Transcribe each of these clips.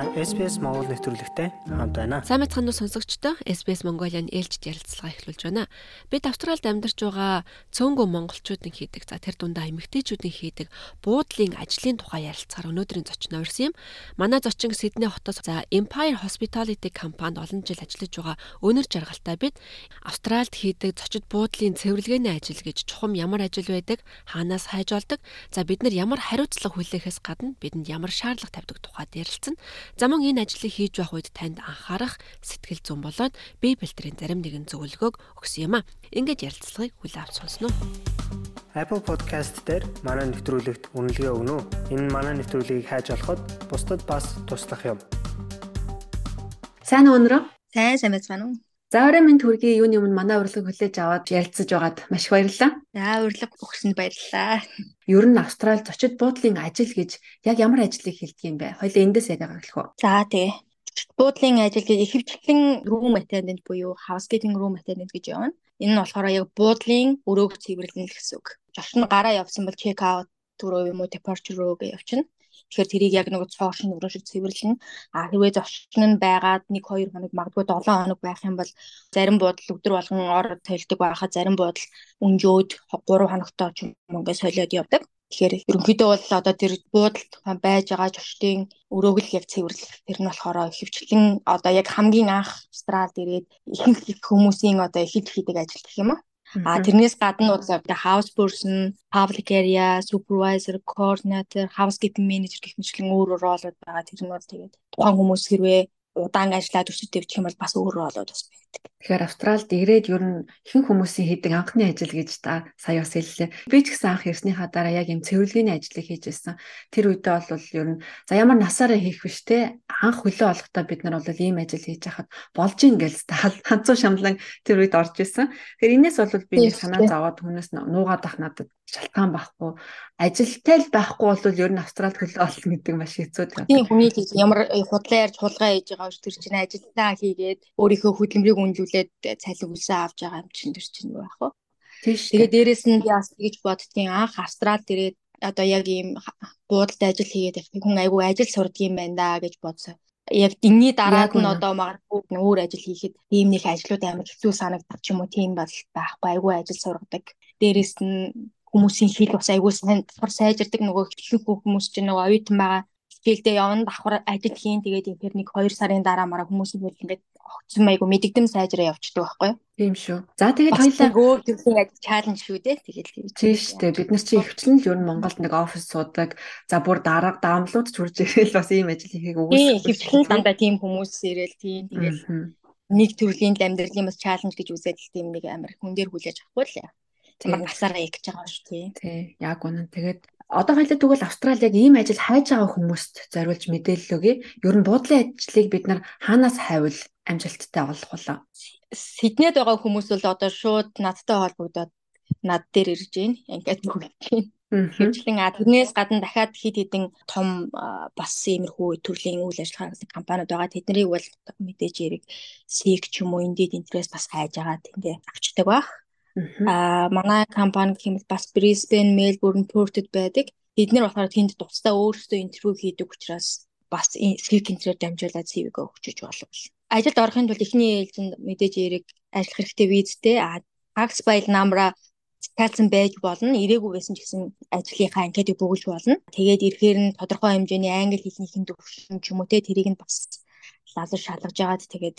Та SPS Монгол нэвтрүүлэгтэй хамт байна. Сайн мэцхан уу сонсогчдоо SBS Mongolian ээлжид ярилцлага эхлүүлж байна. Бид Австралид амьдарч байгаа цөөнгөө монголчуудын хийдэг за тэр дундаа эмэгтэйчүүдийн хийдэг буудлын ажлын тухай ярилцахаар өнөөдрийн зочин орсон юм. Манай зочин Сидней хотоос за Empire Hospitality компанид олон жил ажиллаж байгаа өнөр жаргалтай бид Австралид хийдэг зочид буудлын цэвэрлэгээний ажил гэж чухам ямар ажил байдаг, хаанаас хайж олдог, за бид нар ямар хариуцлага хүлээхээс гадна бидэнд ямар шаардлага тавьдаг тухайд ярилцсан. За мөн энэ ажлыг хийж байх үед танд анхаарах сэтгэл зүйн болоод бие бэлтрийн зарим нэгэн зөвлөгөөг өгсөн юм а. Ингээд ярилцлагыг хүлээ авч сонсно. Apple Podcast дээр манай нэвтрүүлэгт үнэлгээ өгнө үү? Энэ манай нэвтрүүлгийг хайж олоход бусдад бас туслах юм. Сайн уу өнөрөө? Сайн сайн байна уу? За орой минь төргийн юуны өмнө манай урилгыг хүлээж аваад ярилцаж байгаад маш их баярлалаа. За урилга өгсөнд баярлалаа. Ер нь Австрали зочид буудлын ажил гэж яг ямар ажлыг хэлдэг юм бэ? Хоёул эндээс яриагаа эхлэх үү? За тэгээ. Буудлын ажил гэж ихэвчлэн room attendant буюу housekeeping room attendant гэж явна. Энэ нь болохоор яг буудлын өрөөг цэвэрлэнэ гэсэн үг. Нь гараа явсан бол check out руу юм уу departure руу гэж явчихна. Тэгэхээр тэрийг яг нэг цоошин өрөө шиг цэвэрлэнэ. А хэрвээ зочин нь байгаад 1 2 хоног магадгүй 7 хоног байх юм бол зарим буудал өдөр болгон ор толдог байхад зарим буудал өнжөөд 3 хоногтой ч юм ингээд солиод явдаг. Тэгэхээр ерөнхийдөө бол одоо тэр буудалд байж байгаа зочдын өрөөг л яг цэвэрлэх тэр нь болохоор хөвчлэн одоо яг хамгийн анх Австралид ирээд ихэнх хүмүүсийн одоо ихэнх хийдэг ажил гэх юм аа. А тэрнээс гадна бол house person, public area, supervisor, coordinator, housekeeping manager гэх мэтлэн өөр өөр ролууд байгаа. Тэр нь бол тэгээд тухайн хүмүүс хэрвээ удаан ажиллаад өсөж дэвчих юм бол бас өөр ролууд бас байдаг. Тэгэхээр Австралид ирээд ер нь ихэнх хүмүүсийн хийдэг анхны ажил гэж та сая бас хэллээ. Би ч гэсэн анх ирснийхаа дараа яг юм цэвэрлэгээний ажлыг хийж байсан. Тэр үедээ бол ер нь за ямар насаараа хийх биш те анх хөлөө олохдоо бид нар бол ийм ажил хийж хахад болж ин гэлс ханцуу шамлан тэр үед орж исэн. Тэгэхээр энэс бол би санаа зовоод хүнээс нуугаад ах надад шалтгаан байхгүй ажилтай л байхгүй бол ер нь австрал хөлөө олно гэдэг маш хэцүү. Тийм хүний ямар худлаа ярьж хулгай хийж байгаа ш тэр чинь ажилтаа хийгээд өөрийнхөө хөдөлмөрийг үнжүүлээд цалин үлсэн авч байгаа юм чинь тэр чинь байх уу. Тэгээд дээрэс нь би бас тэгж боддгийн анх австрал ирээд одоо яг ийм буудалд ажил хийгээд хүн айгүй ажил сурдаг юм байна да гэж бодсон. Яг энэний дараад нь одоо магадгүй өөр ажил хийхэд ийм нэг ажлууд амар хэцүү санагдах ч юм уу тийм бол байхгүй айгүй ажил сургадаг. Дээрээс нь хүмүүсийн хэл бас айгүй сайн сайжирдаг нөгөө ихэнх хүмүүс чинь нөгөө оюутан байгаа хичээлдээ явна давхар ажил хийн. Тэгээд инфер нэг 2 сарын дараа мараа хүмүүс нь ингээд огцсон айгүй мэдэгдэм сайжраа явчихдаг байхгүй тийм шүү. За тэгээд хоёлаа өөр төрлийн ажил чаленж шүү дээ. Тэгээд тийм шүү дээ. Бид нар чи ихвчлэн л юу н Монголд нэг офис суудаг. За бүр дарга даамлууд ч хурж ирээл бас ийм ажил хийхийг үүсгэж ихвчлэн дандаа тийм хүмүүс ирээл тийм тэгээд нэг төрлийн амьдралын бас чаленж гэж үзээд л тийм нэг амар хүн дээр хүлээж авахгүй л Ямар насаараа икж байгаа шүү тий. Тий, яг үнэн. Тэгээд одоо хоёлаа тэгвэл Австрали яг ийм ажил хайж байгаа хүмүүст зориулж мэдээлэл өгье. Ер нь буудлын ажлыг бид нар хаанаас хайвал амжилттай олох вэ? Сиднейд байгаа хүмүүс бол одоо шууд надтай холбогдоод над дээр ирж гин. Ингээд бүгд гин. Хэмжлэн а тэрнээс гадна дахиад хид хідэн том бас иймэрхүү төрлийн үйл ажиллагаа гэсэн компаниуд байгаа. Тэднийг бол мэдээж яриг SEEK ч юм уу Indeed интерес бас хайж байгаа тэндээ авчдаг байх. Аа манай компани гэх юм бол бас Brisbane, Melbourne, Perth-д байдаг. Бид нэр болохоор тэнд тусдаа өөрсдөө интервью хийдэг учраас бас скил кентрээр дамжуулаад CV-г өгчөж болов. Ажилд орохын тулд эхний ээлжинд мэдээж эрэг ажиллах хэрэгтэй визтэй а tax file number цацсан байж болно. Ирээгүй байсан ч гэсэн ажлынхаа анкетыг бөглөж болно. Тэгээд ирэхээр нь тодорхой хэмжээний англи хэлнийхэн төвшин ч юм уу те тэрийг нь бас лалж шалгаж яагаад тэгээд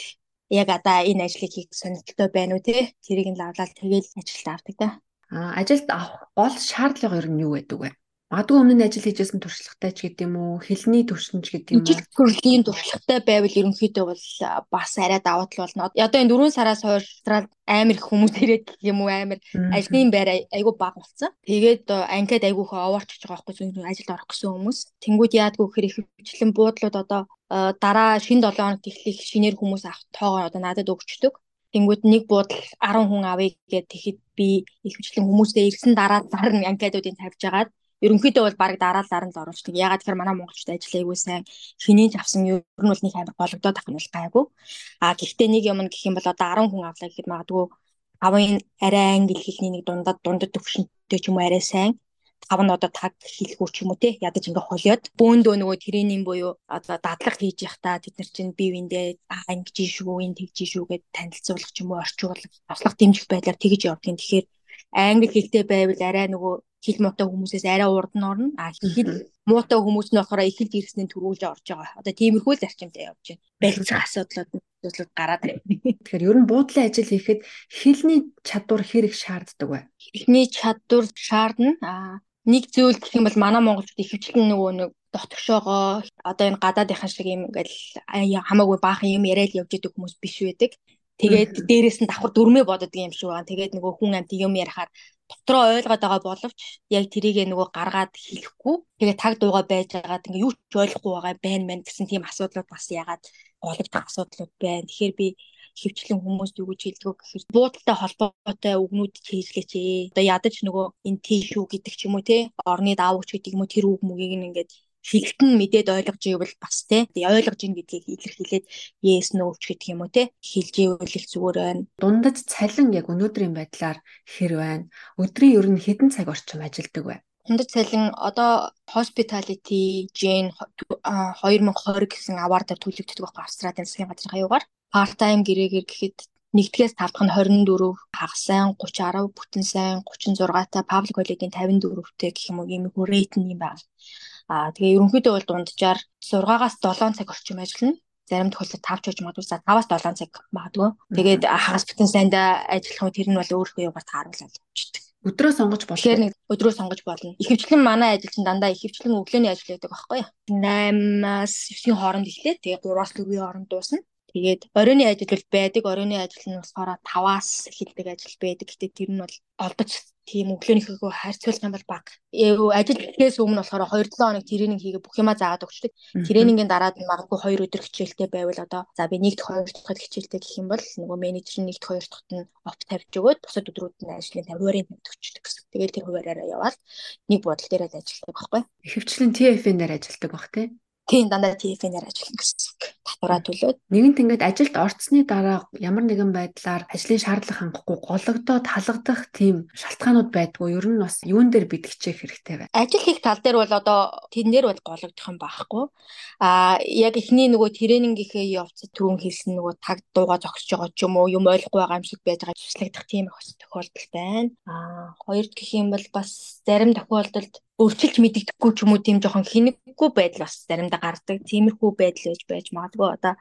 яг одоо энэ ажлыг хийх сонирхолтой байна уу те тэрийг нь лавлаад тэгэл ажилд авдаг да. А ажилд авах гол шаардлага ер нь юу байдаг вэ? Магадгүй өмнө нь ажил хийжсэн туршлагатай ч гэдэг юм уу, хэлний төвшин ч гэдэг юм уу. Ижил төрлийн туршлагатай байвал ерөнхийдөө бол бас арай даваа тал болно. Одоо энэ 4 сараас хойш амар их хүмүүс ирээд гэх юм уу амар ажлын байр айгүй баг болсон. Тэгээд анкет айгүй хөө овоорчж байгаа байхгүй зөв ажилд орох гэсэн хүмүүс. Тэнгүүд яадгүй гэхээр их хвчлэн буудлууд одоо дараа шинэ 7 хоногт эхлэх шинээр хүмүүс авах тоогоо одоо надад өгчдөг. Тэнгүүд нэг буудал 10 хүн авъя гэхэд тэгэхэд би их хвчлэн хүмүүстэй ирсэн дараа дараа нь анкетуудыг тавьж агаад ерөнхийдөө бол баг дараалалаар нь л оруулдаг. Ягаад гэхээр манай монголчууд ажил аягүй сайн хинээж авсан ер нь бол нэг амар гологдоод ах нь бол гайгүй. А гэхдээ нэг юм гэх юм бол одоо 10 хүн авлаа гэхэд магадгүй авын арай англи хэлний нэг дундад дундад төвшөнтэй ч юм уу арай сайн. тав нь одоо таг хийлгүү ч юм уу те ядаж ингээ холиод бөөндөө нөгөө тренинг буюу одоо дадлага хийж явах та тэд нар чинь бие биендээ ингэж шүү энэ тэгж шүү гэд танилцуулах ч юм уу орчуулах туслах дэмжих байдлаар тэгж явдгийн тэгэхээр англи хэлтэй байвал арай нөгөө хэл муутай хүмүүсээс арай урд нь орно. А хэл муутай хүмүүс нь болохоор их хэл дэрснээ төрүүлж орж байгаа. Одоо тиймэрхүү л зарчимтай явж байна. Барилцах асуудлууд асуудлууд гараад байна. Тэгэхээр ер нь буудлын ажил хийхэд хэлний чадвар хэрэг шаарддаг бай. Хэлний чадвар шаардна. А нэг зүйл гэх юм бол манай монголчууд ихэвчлэн нөгөө нэг дотгошоогоо одоо энэ гадаадынхан шиг юм ингээл хамаагүй баахан юм яриад явж идэг хүмүүс биш байдаг. Тэгээд дээрээс нь давхар дөрмөө бодод юм шиг байгаа. Тэгээд нөгөө хүн амт юм ярихаар дотроо ойлгоод байгаа боловч яг тэрийгээ нөгөө гаргаад хэлэхгүй тэгээ таг дууга байж байгаад ингээ юу ч ойлгохгүй байгаа байна мэн гэсэн тийм асуудлууд бас ягаад гологдох асуудлууд байна. Тэгэхээр би хөвчлэн хүмүүст юу гэж хэлдэг гэхээр буудалтай холбоотой үгнүүд хийлгээч ээ. Одоо ядаж нөгөө энэ тийшүү гэдэг ч юм уу те орны даавууч гэдэг юм уу тэр үг мөгийг ингээд хэлэлт нь мэдээд ойлгож ивэл бас тий ойлгож ийн гэдгийг илэрхийлээд yes no ч гэдэг юм уу тий хэлж ивэл их зүгээр байна. Дундаж цалин яг өнөөдрийн байдлаар хэр байна? Өдрийн ер нь хэдэн цаг орчим ажилладаг вэ? Дундаж цалин одоо hospitality gen 2020 гэсэн аваар дээр төлөгддөг байхгүй Австралийн засгийн газрын хаягаар part time гэрээгээр гэхэд нэгдгээс тавдах нь 24 хагас сайн 30 10 бүтэн сайн 36 та public holiday-ийн 54-тэй гэх юм уу ийм рейт нь юм байна. Аа тэгээ ерөнхийдөө бол дунджаар 6-аас 7 цаг орчим ажиллана. Зарим тохиолдолд 5 ч гэж магадгүй 5-аас 7 цаг магадгүй. Тэгээд хагас бүтэн сайндаа ажиллах нь тэр нь бол өөрөө юугаар тааруулаад явчихдаг. Өдрөө сонгож болно. Тэгэхээр нэг өдрөө сонгож болно. Ихэвчлэн манай ажил чинь дандаа ихэвчлэн өглөөний ажил байдаг байхгүй юу? 8-аас 9-ийн хооронд эхлээд тэгээ 3-аас 4-ийн хооронд дуусна. Тэгээд оройны ажил бол байдаг. Оройны ажил нь болохоор 5-аас эхэлдэг ажил байдаг. Гэтэ тэр нь бол олдож тийм өглөөнийхөө харьцуулах юм бол баг. Ажил гэхээс өмнө болохоор 2-7 хоног тренинг хийгээ бүх юмаа заагаад өгчдөг. Тренингийн дараад магадгүй 2 өдөр хичээлтэй байвал одоо за би 1-р 2-р хичээлтэй гэх юм бол нөгөө менежер нь 1-р 2-р дахьт нь оф тавьж өгөөд бусад өдрүүд нь ажлын хуваарийг тавьж өгчдөг гэсэн. Тэгээл тэр хуваараараа яваад нэг бодол дээрээ ажилладаг байхгүй. Ихэвчлэн TF-ээр ажилладаг бах тий. Тийм дандаа TF-ээр ажиллана гэсэн. Татвараа төлөөд. Нэгэнт ингээд ажилд орцсны дараа ямар нэгэн байдлаар ажлын шаардлага хангахгүй гологдоод халагдах тийм шалтгаанууд байдгүй. Ер нь бас юун дээр бид хичээх хэрэгтэй вэ? Ажил хийх тал дээр бол одоо тэн дээр бол гологдох юм байхгүй. Аа яг эхний нөгөө тренингийнхээ явцад түрүүн хэлсэн нөгөө таг дууга зогсож байгаа ч юм уу юм ойлгохгүй байгаа юм шиг байж байгаа туслагдах тийм их тохиолдол байна. Аа хоёрд гэх юм бол бас зарим тохиолдолд өөрчилж мэддэггүй ч юм уу тийм жоохон хинэггүй байдал бас заримдаа гардаг. Тиймэрхүү байдал байж байж магадгүй. Одоо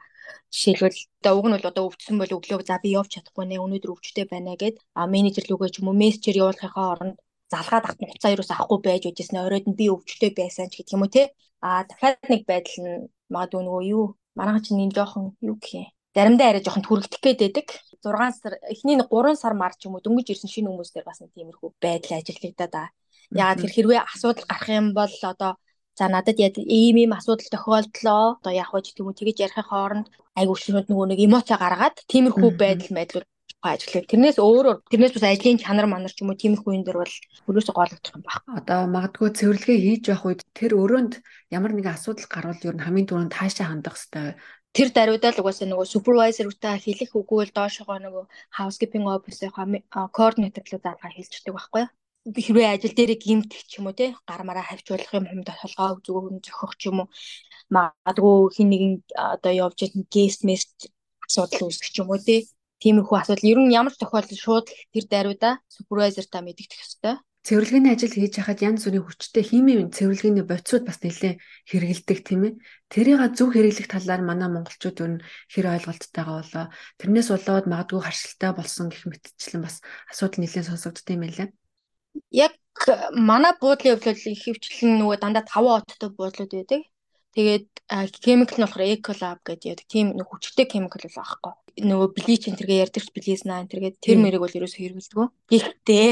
жишээлбэл одоо уг нь бол одоо өвдсөн бол өглөө за би явж чадахгүй нэ өнөөдөр өвчтэй байна гэд а менежер лүгээ ч юм уу мессежээр явуулахынхаа оронд залгаад ахт хуцаа юус авахгүй байж үжсэн оройд нь би өвчтэй байсан ч гэх юм уу те. А дахиад нэг байдал нь магадгүй нөгөө юу манайха чинь энэ жоохон юу гэх юм заримдаа арай жоохон түрэгдэх гээд байдаг. 6 сар эхний 3 сар мар ч юм уу дөнгөж ирсэн шинэ хүмүүс дээр бас нэг тиймэрхүү байдал ажиглагдаад аа Яагаад тэр хэрвээ асуудал гарах юм бол одоо за надад ийм ийм асуудал тохиолдлоо. Одоо яах вэ гэх юм уу тэгэж ярихын хооронд айгуу шууд нөгөө нэг эмоци гаргаад тиймэрхүү байдал байдлууд ажиглав. Тэрнээс өөрөөр тэрнээс бас ажлын чанар манар ч юм уу тиймэрхүү юм дөр бол өрөөсө гологдох юм байна. Одоо магадгүй цэвэрлэгээ хийж явах үед тэр өрөөнд ямар нэгэн асуудал гарвал ер нь хамгийн түрүүнд таашаа хандах хэрэгтэй тэр даруйдаа л угаасаа нөгөө супервайзеруудаа хэлэх үгүй бол доошогоо нөгөө housekeeping office-ийн координаторлуудаа хэлчихдэг байхгүй юу? Хэрвээ ажил дээр гимтэх ч юм уу те гармаараа хавчуулах юм юм толгоо зүгээр зөхөх ч юм уу. Магадгүй хин нэгэн одоо явж байгаа гест мест асуудал үүсгэх ч юм уу те. Тиймэрхүү асуудал. Ер нь ямар тохиолдолд шууд тэр даруйда супервайзер та мэдэгдэх ёстой. Цэвэрлэгээний ажил хийж хахад янз бүрийн хүчтэй химийн цэвэрлэгээний бодисууд бас нэлээд хэрэгэлдэг тийм ээ. Тэрийг зөв хэрэглэх талаар манай монголчууд ер нь хэр ойлголттойгоо болоо. Тэрнээс болоод магадгүй харшилтай болсон гэх мэтчлэн бас асуудал нэлээд сонсогддог юм байлаа яг манай буудлын бол ихэвчлэн нөгөө дандаа 5 оттой буудлууд байдаг. Тэгээд химикл нь болохоор Ecolab гэдэг яадаг. Тийм нэг хүчтэй химикл бол аахгүй. Нөгөө блич энэ төргээ ярьдаг ч близна энэ төргээ тэр мэрэг бол ерөөсөө хэрэгэлдэг. Гэхдээ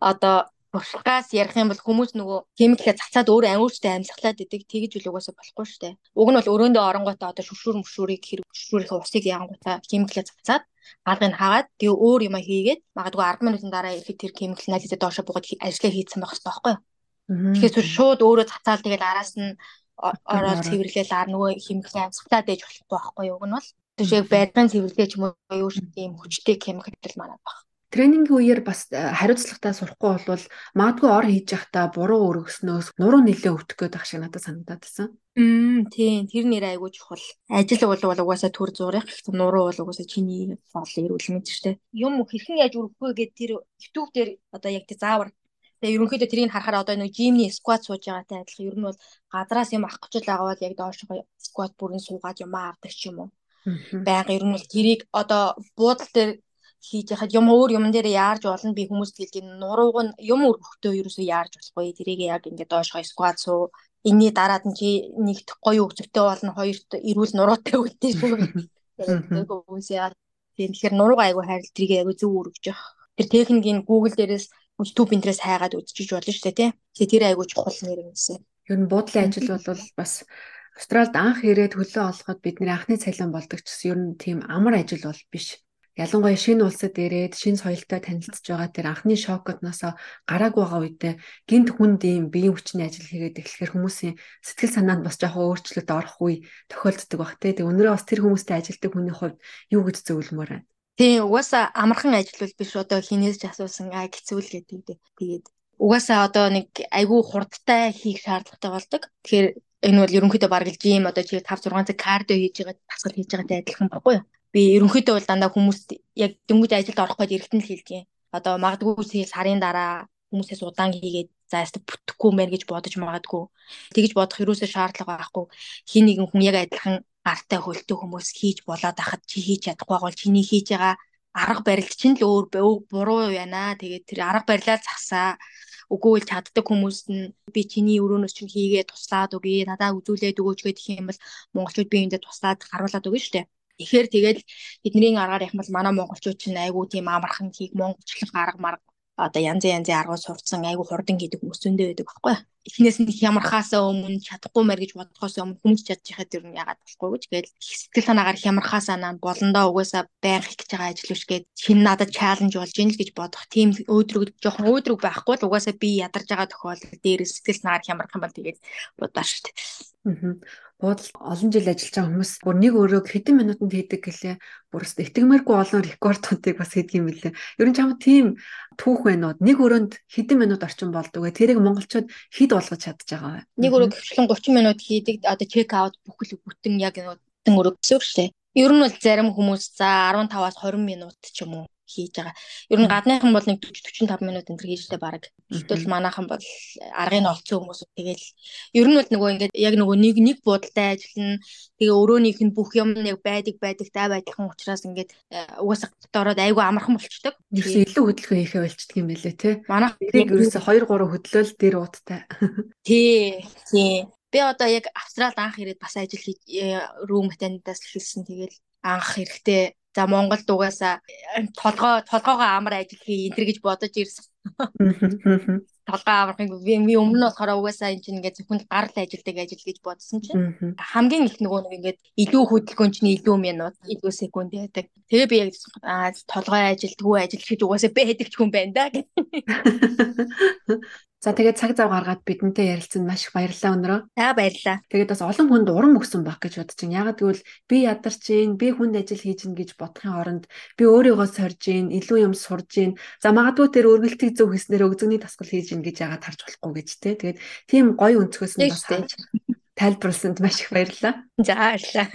одоо туршлагаас ярих юм бол хүмүүс нөгөө химиклээ цацаад өөр амиурчтай амьсгалаад идэг тэгж үл угаасаа болохгүй шүү дээ. Уг нь бол өрөөндөө оронгоотоо одоо шүршүүр мөшүүрийг хэрэг шүршүүрийнхээ усыг яангуудаа химиклээ цацаад алгыг хаагаад тэгээ өөр юм хийгээд магадгүй 10 минутын дараа ирэхэд тэр химикл нализээ доошо буугаад ажиллаа хийцэн байх хэрэгтэй байхгүй юу? Тэгэхээр шууд өөрөө цацаал тэгэл араас нь ороод цэвэрлээл ар нөгөө химиклийн амьсгалаад ээж болохгүй байхгүй юу? Уг нь бол шиг байдлын цэвэрлэгээ ч юм уу юу шиг тийм хүчтэй химикл манад баг. Тренингийн үеэр бас э, хариуцлагатай сурахгүй болвол магадгүй ор хийж явахдаа буруу өргөснөөс нуруу нилээ өвтөх гээд ах шиг надад санагдаад байсан. Мм тийм тэр нэр айгүй чухал. Ажил бол угаасаа төр зурах гэхдээ нуруу бол угаасаа чиний бол эрүүл мэнд штэ. Юм хэрхэн яаж өргөх вэ гэд тэр YouTube дээр одоо яг тий заавар Тэгээ ерөнхийдөө тэрийг харахаар одоо нэг жимний скват сууж байгаатай адилхан ер нь бол газраас юм авах гэж байгаа бол яг доошоо скват бүрэн суугаад юм авдаг ч юм уу. Байга ер нь бол тэрийг одоо буудал дээр хийж яхад юм өөр юм дээр яарж болно би хүмүүст хэлдэг нурууг нь юм өргөхдөө ерөөсөө яарж болохгүй тэрийг яг ингээд доошоо скват суу энэний дараад нь чи нэгт гоё өгцөгтэй болно хоёрт эрүүл нуруутай үлдээ шүү. Тэгэхээр нурууг айгу хайрл тэрийг айгу зөв өргөж явах. Тэр техникийн Google дээрээс YouTube интерес хайгаад үзчихэж болно шүү дээ тий. Тэгээ тэр айгуу чухал нэр юмсэн. Ер нь буудлын ажил бол бас Австралид анх ирээд хөлөө олоход бидний анхны цалин болдог ч гэсэн ер нь тийм амар ажил бол биш. Ялангуяа шинэ улсад ирээд шинэ соёлтой танилцж байгаа тэр анхны шокотноос гараагүй байгаа үедээ гинт хүнд ийм биеийн хүчний ажил хийгээд эхлэхээр хүмүүсийн сэтгэл санаанд бас жоохон өөрчлөлт орох үе тохиолддог баг те. Тэг өнөөдөр бас тэр хүмүүстэй ажилдаг хүний хувьд юу гэж зөвлөмөр байна? Тийм угаасаа амархан ажил бол биш одоо хинээс ч асуусан аа хэцүүл гэдэг дээ. Тэгээд угаасаа одоо нэг айгүй хурдтай хийх шаардлагатай болдог. Тэгэхээр энэ бол ерөнхийдөө бараг л жим одоо чи 5 6 цаг кардио хийж байгаа тасгал хийж байгаатай адилхан баггүй юу? Би ерөнхийдөө бол дандаа хүмүүст яг дөнгөж ажилд орох гэж эргэтэн л хэлдэг юм. Одоо магадгүй сарын дараа хүмүүсээс удаан хийгээд за яст бүтэхгүй мэн гэж бодож магадгүй. Тэгэж бодох юусоо шаардлага байхгүй. Хин нэгэн хүн яг адилхан гартай хөлтөө хүмүүс хийж болоод ахад чи хийж чадахгүй бол чиний хийж байгаа арга барилд чинь л өөр буруу байна. Тэгээд тэр арга барилаа засаа үгүй л чаддаг хүмүүст нь би чиний өрөөнөөс чинь хийгээ туслаад өгье надаа үзүүлээд өгөөч гэх юм бол монголчууд биеиндээ туслаад харуулад өгнө шүү дээ. Тэгэхээр тэгэл бидний аргаар бол манай монголчууд чинь айгүй тийм амархан хийх монголчлон арга марга одоо янз янзын аргууд сурцсан айгүй хурдан гэдэг зөндөө байдаг байхгүй. Эхнээс нь хямархаасаа өмнө чадахгүй мэр гэж бодохоос өмнө хүмүүс чадчихад тэр нь ягаад болохгүй гэж гээл сэтгэл санаагаар хямархаасаа наа болондоо угаасаа байнга хийх гэж байгаа ажил биш гээд шинэ надад чаленж болж ийн л гэж бодох тийм өөдрөг жоохон өөдрөг байхгүй л угаасаа би ядарч байгаа тохиолдол дээр сэтгэл санаагаар хямарх юм бол тэгээд бодоо шүү дээ. Аа буудал олон жил ажиллаж байгаа хүмүүс бүр нэг өрөөг хэдэн минутанд хийдэг гэлээ бүр өст итгэмээргүй олон рекордуудыг бас хийдэг юм билээ. Ер нь чам тийм түүх байна уу? Нэг өрөөнд хэдэн минут орчим болдог вэ? Тэрийг монголчууд хэд болгож чадж байгаа вэ? Нэг өрөөг хвчлэн 30 минут хийдэг. Одоо чек аут бүхэл бүтэн яг бүтэн өрөөг гэсэн үг шүү дээ. Ер нь бол зарим хүмүүс за 15-аас 20 минут ч юм уу хийж байгаа. Ер нь гадныхан бол нэг 40 45 минут энэ хийжтэй баг. Гэтэл манайхан бол аргыг олцсон хүмүүс тэгэл ер нь бол нөгөө ингээд яг нөгөө нэг нэг буудалтай ажиллана. Тэгээ өрөөнийх нь бүх юм яг байдаг байдаг тай байдалхан учраас ингээд э, угаасаа ороод айгүй амархан болчдөг. Ерөөсөө илүү хөдөлгөөн хийхэ болчдөг юм байлээ те. Манайх тэрийг ерөөсөө 2 3 хөдлөөл дээр ууттай. Тий. Тий. Би одоо яг Австралид анх ирээд бас ажил хийж рүү метанидаас хэлсэн. Тэгэл анх хэрэгтэй За Монголд угаасаа э, толгой толгоогоо амар ажил хий энэ гэж бодож ирсэн. толгой амархыг би өмнө нь болохоор угаасаа энэ чинь ингээд зөвхөн гарал ажилдаг ажил гэж бодсон чинь хамгийн их нөгөө нэг ингээд илүү хөдөлгөөн чинь илүү минут илүү секунд яадаг. Тэгээ би яг аа толгой ажилтгүй ажил гэж угаасаа байдаг ч хүн байна да гэх. За тэгээд цаг зав гаргаад бидэнтэй ярилцсанд маш их баярлалаа өнөрөө. За баярлалаа. Тэгээд бас олон хүнд урам өгсөн баг гэж бодож байна. Ягаад гэвэл би ядарч гин, би хүнд ажил хийж гин гэж бодохын оронд би өөрийгөө сорж гин, илүү юм сурж гин. За магадгүй тэр өргөлтийг зөв хийснээр өгзөгний тасгал хийж гин гэж яагаад харж болохгүй гэж те. Тэгээд тийм гоё өнцгөөс нь бас тайлбарласанд маш их баярлалаа. За баярлалаа.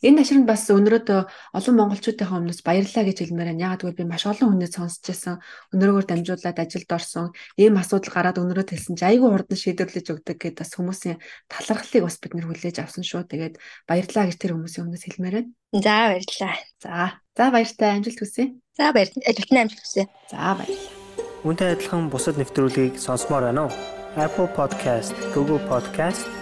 Энэ нашранд бас өнөөдрөө олон монголчуудынхаа өмнөөс баярлалаа гэж хэлмээр байна. Яг гэвэл би маш олон хүнээс сонсч байсан. Өнөөгөр дамжуулаад ажилд орсон. Ийм асуудал гараад өнөрөө хэлсэн чи айгүй хурдан шийдвэрлэж өгдөг гэдээ бас хүмүүсийн талархлыг бас бид нэр хүлээж авсан шүү. Тэгээд баярлалаа гэж тэр хүмүүсийн өмнөөс хэлмээр байна. За баярлалаа. За. За баяртай амжилт хүсье. За баярлалаа. Ажилтны амжилт хүсье. За баярлалаа. Үүнтэй адилхан бусад нэвтрүүлгийг сонсомоор байна уу? Apple Podcast, Google Podcast